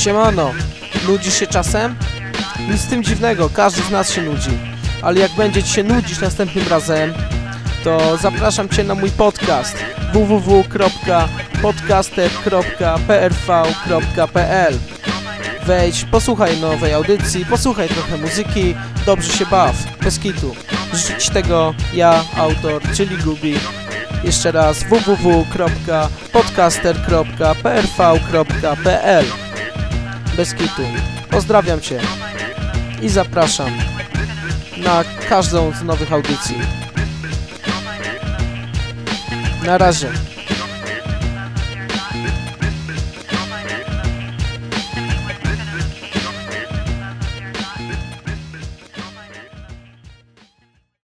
Siemano, nudzisz się czasem? Nic z tym dziwnego, każdy z nas się nudzi. Ale jak będzie ci się nudzić następnym razem, to zapraszam cię na mój podcast www.podcaster.prv.pl Wejdź, posłuchaj nowej audycji, posłuchaj trochę muzyki, dobrze się baw, bez kitu. Ci tego ja, autor, czyli Gubi. Jeszcze raz www.podcaster.prv.pl Bez kitu. Pozdrawiam Cię i zapraszam na każdą z nowych audycji. Na razie.